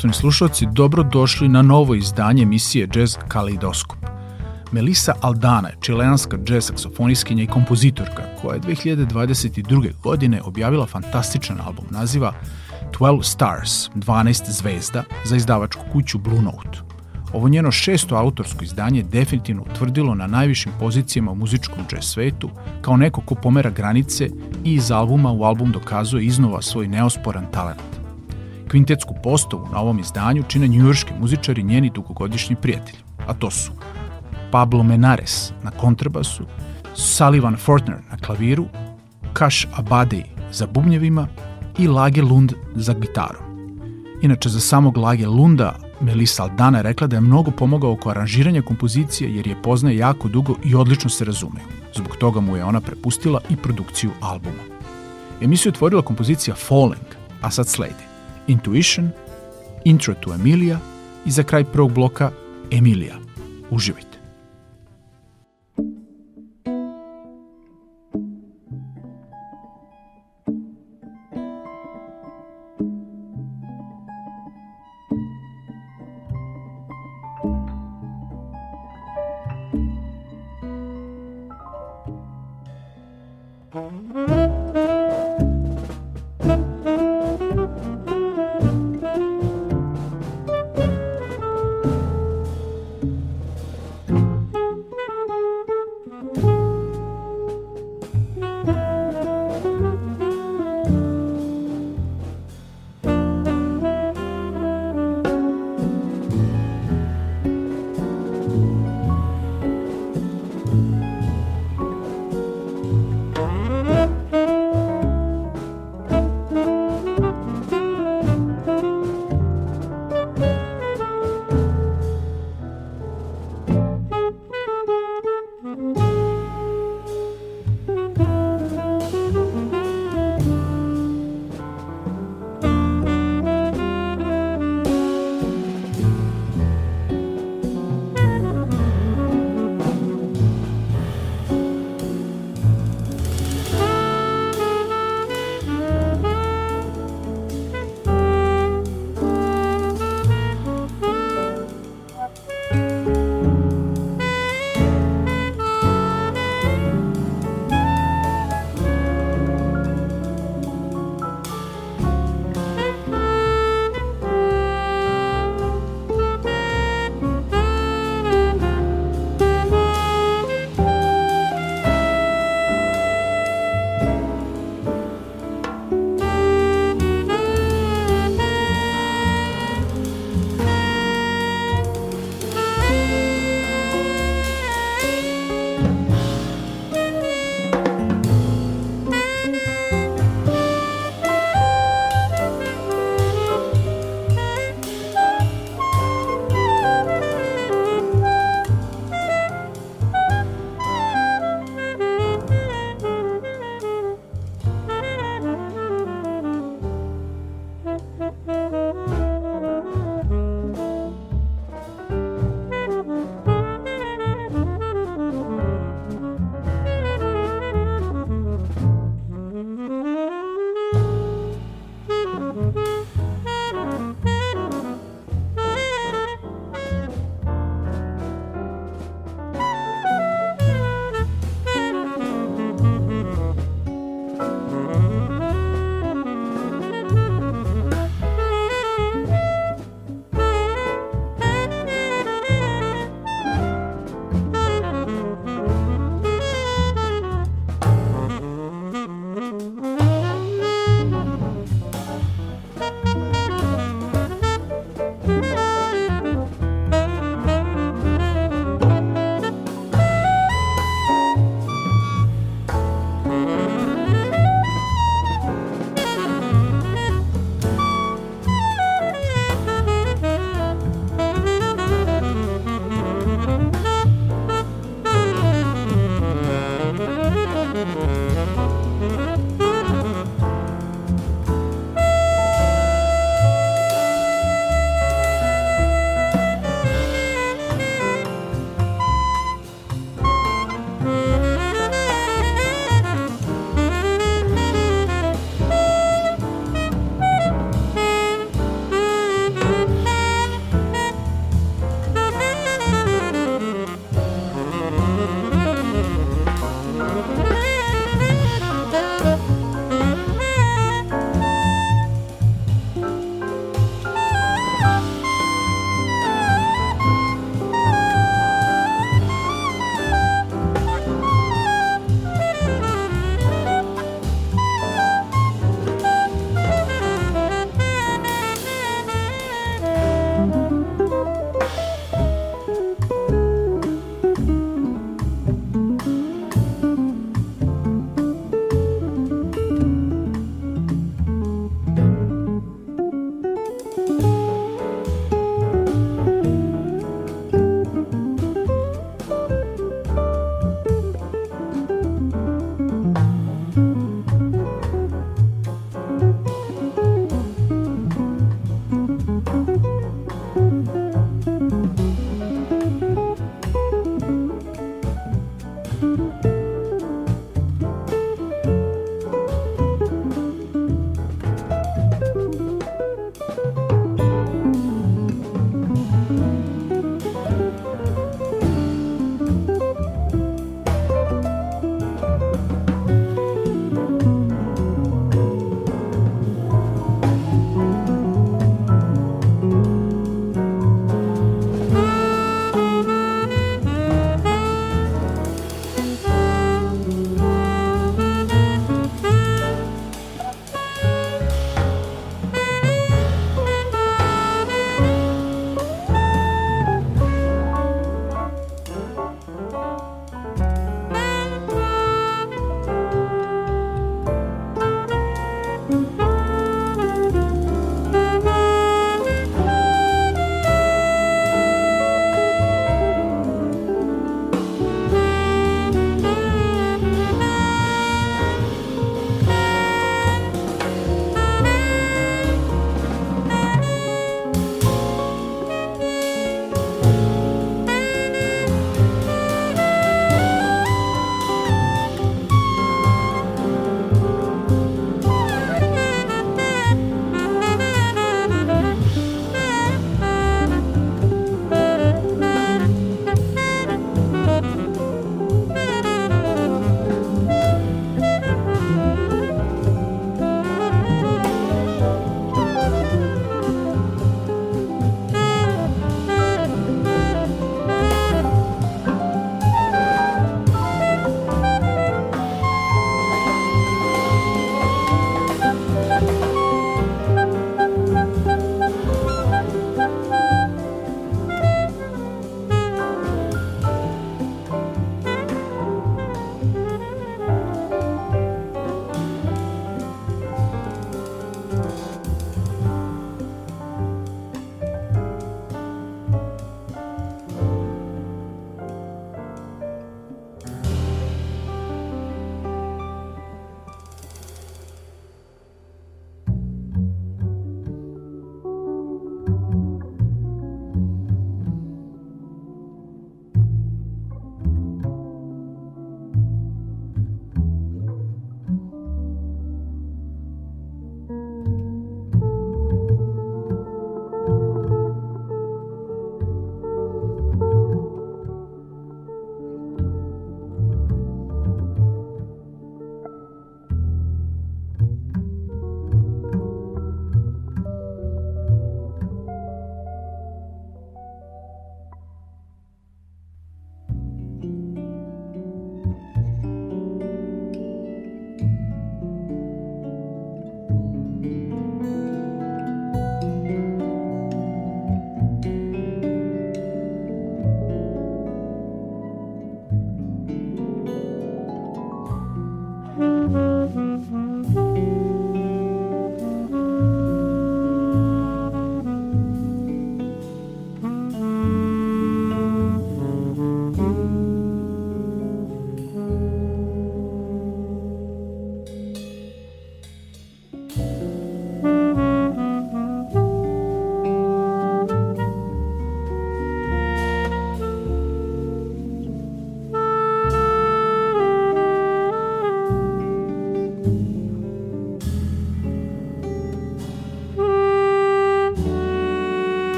Poštovni slušalci, dobro došli na novo izdanje emisije Jazz Kaleidoskop. Melissa Aldana je čileanska jazz saksofoniskinja i kompozitorka koja je 2022. godine objavila fantastičan album naziva 12 Stars, 12 zvezda, za izdavačku kuću Blue Note. Ovo njeno šesto autorsko izdanje definitivno utvrdilo na najvišim pozicijama u muzičkom jazz svetu kao neko ko pomera granice i iz albuma u album dokazuje iznova svoj neosporan talent. Kvintetsku postavu na ovom izdanju čine njujorski muzičari njeni dugogodišnji prijatelji, a to su Pablo Menares na kontrabasu, Sullivan Fortner na klaviru, Kaš Abadej za bubnjevima i Lage Lund za gitarom. Inače, za samog Lage Lunda Melissa Aldana je rekla da je mnogo pomogao oko aranžiranja kompozicije jer je poznaje jako dugo i odlično se razumeju. Zbog toga mu je ona prepustila i produkciju albuma. Emisiju je otvorila kompozicija Falling, a sad sledi Intuition, Intro to Emilia i za kraj prvog bloka Emilia. Uživajte.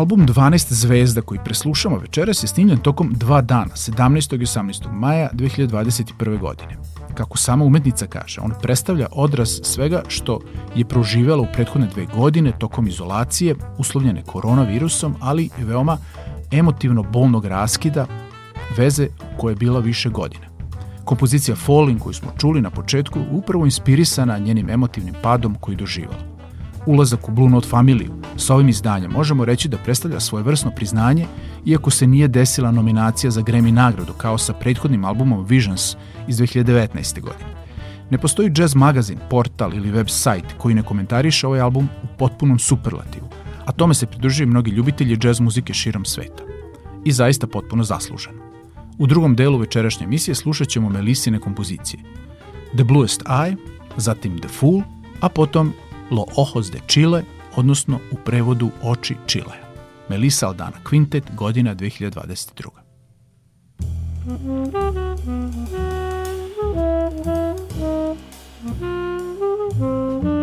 Album 12 zvezda koji preslušamo večeras je snimljen tokom dva dana, 17. i 18. maja 2021. godine. Kako sama umetnica kaže, on predstavlja odraz svega što je proživjela u prethodne dve godine tokom izolacije, uslovljene koronavirusom, ali i veoma emotivno bolnog raskida, veze koja je bila više godina. Kompozicija Falling koju smo čuli na početku upravo inspirisana njenim emotivnim padom koji doživjela. Ulazak u Blue Note familiju sa ovim izdanjem možemo reći da predstavlja svojevrsno priznanje, iako se nije desila nominacija za Grammy nagradu kao sa prethodnim albumom Visions iz 2019. godine. Ne postoji jazz magazin, portal ili web sajt koji ne komentariše ovaj album u potpunom superlativu, a tome se pridružuju mnogi ljubitelji jazz muzike širom sveta. I zaista potpuno zasluženo. U drugom delu večerašnje emisije slušat ćemo Melisine kompozicije. The Bluest Eye, zatim The Fool, a potom Lo Ojos de Chile, odnosno u prevodu Oči Čilea. Melisa Aldana Quintet, godina 2022. Thank.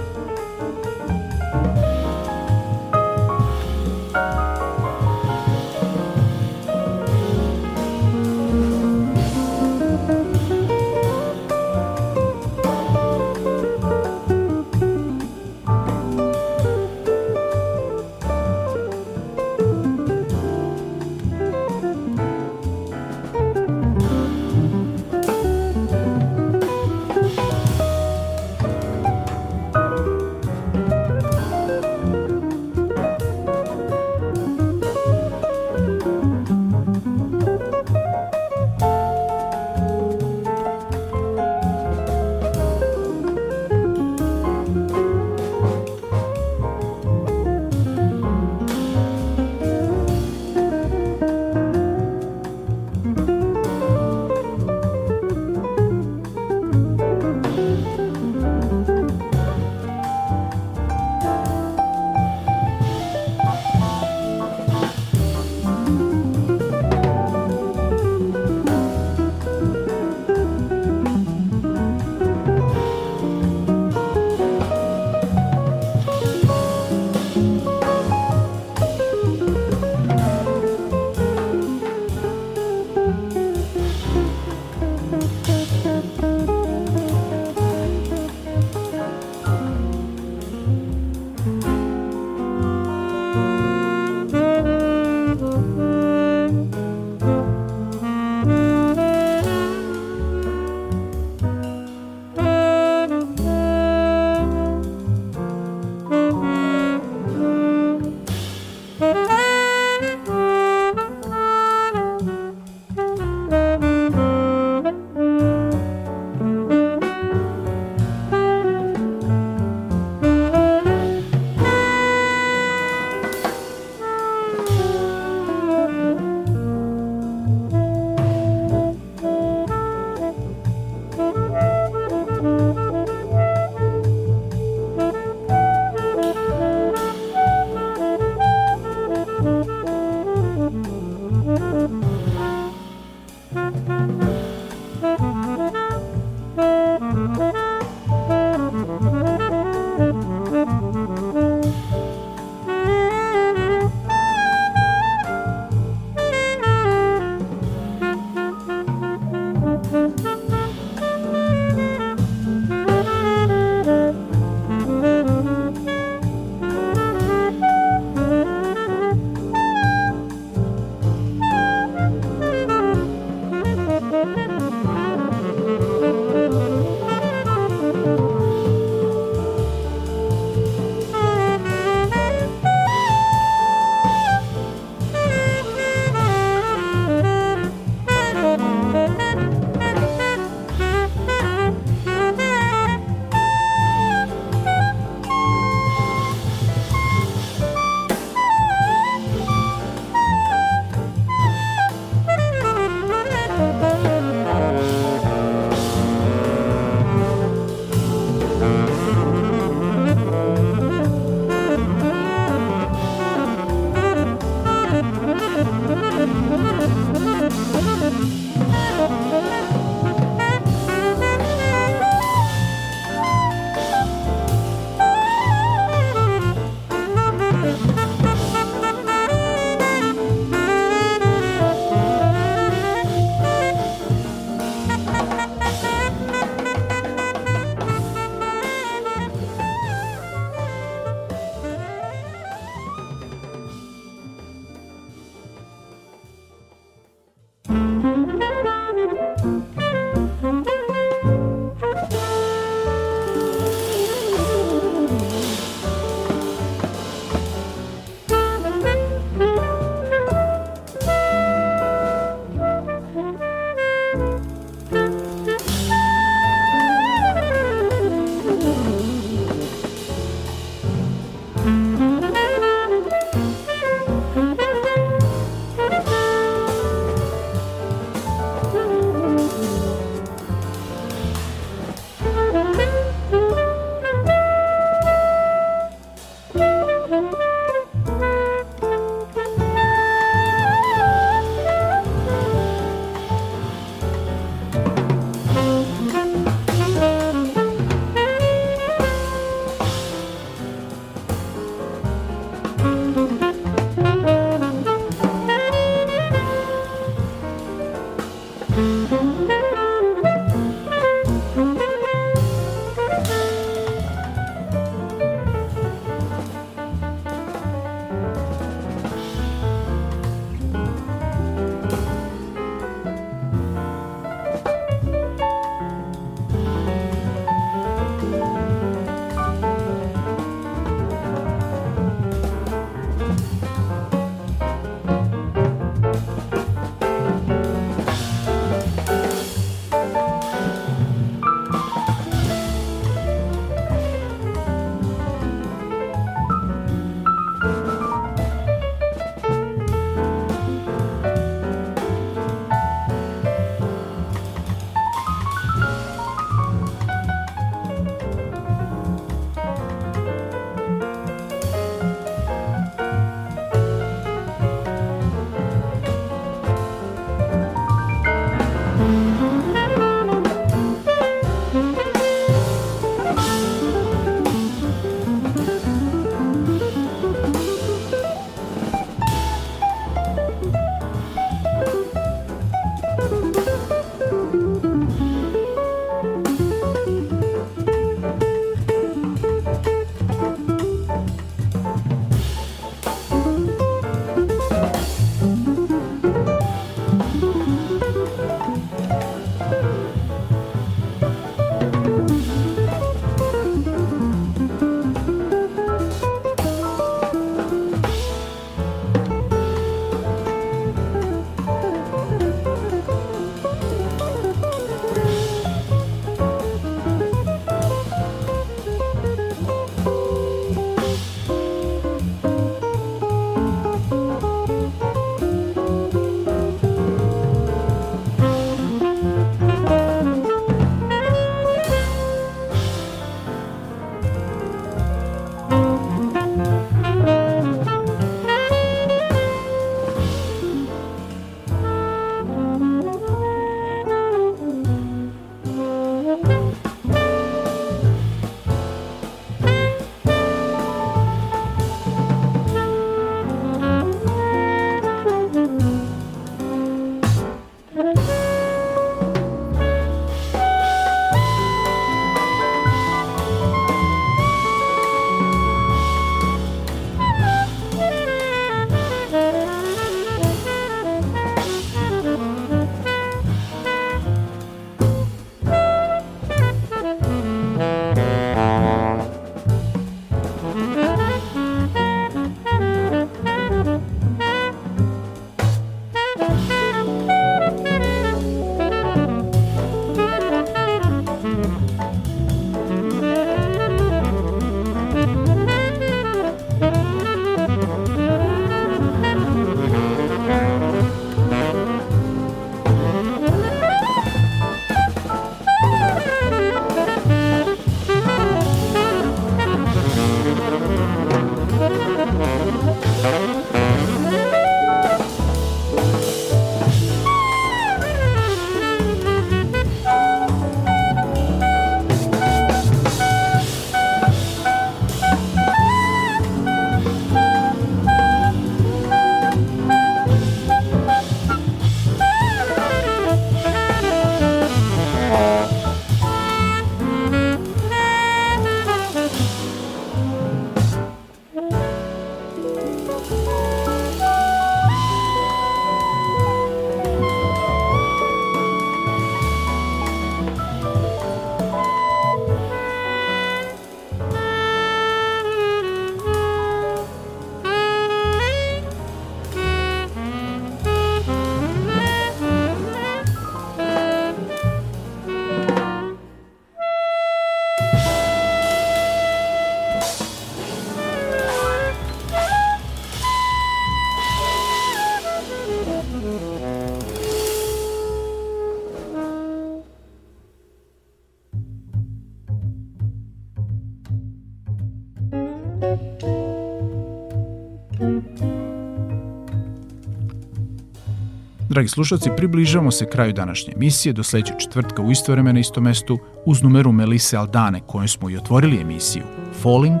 Dragi slušalci, približavamo se kraju današnje emisije do sledećeg četvrtka u isto vreme na isto mestu uz numeru Melise Aldane kojom smo i otvorili emisiju Falling.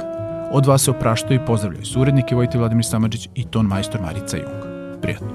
Od vas se opraštaju i pozdravljaju su urednike Vojte Vladimir Samadžić i ton majstor Marica Jung. Prijatno.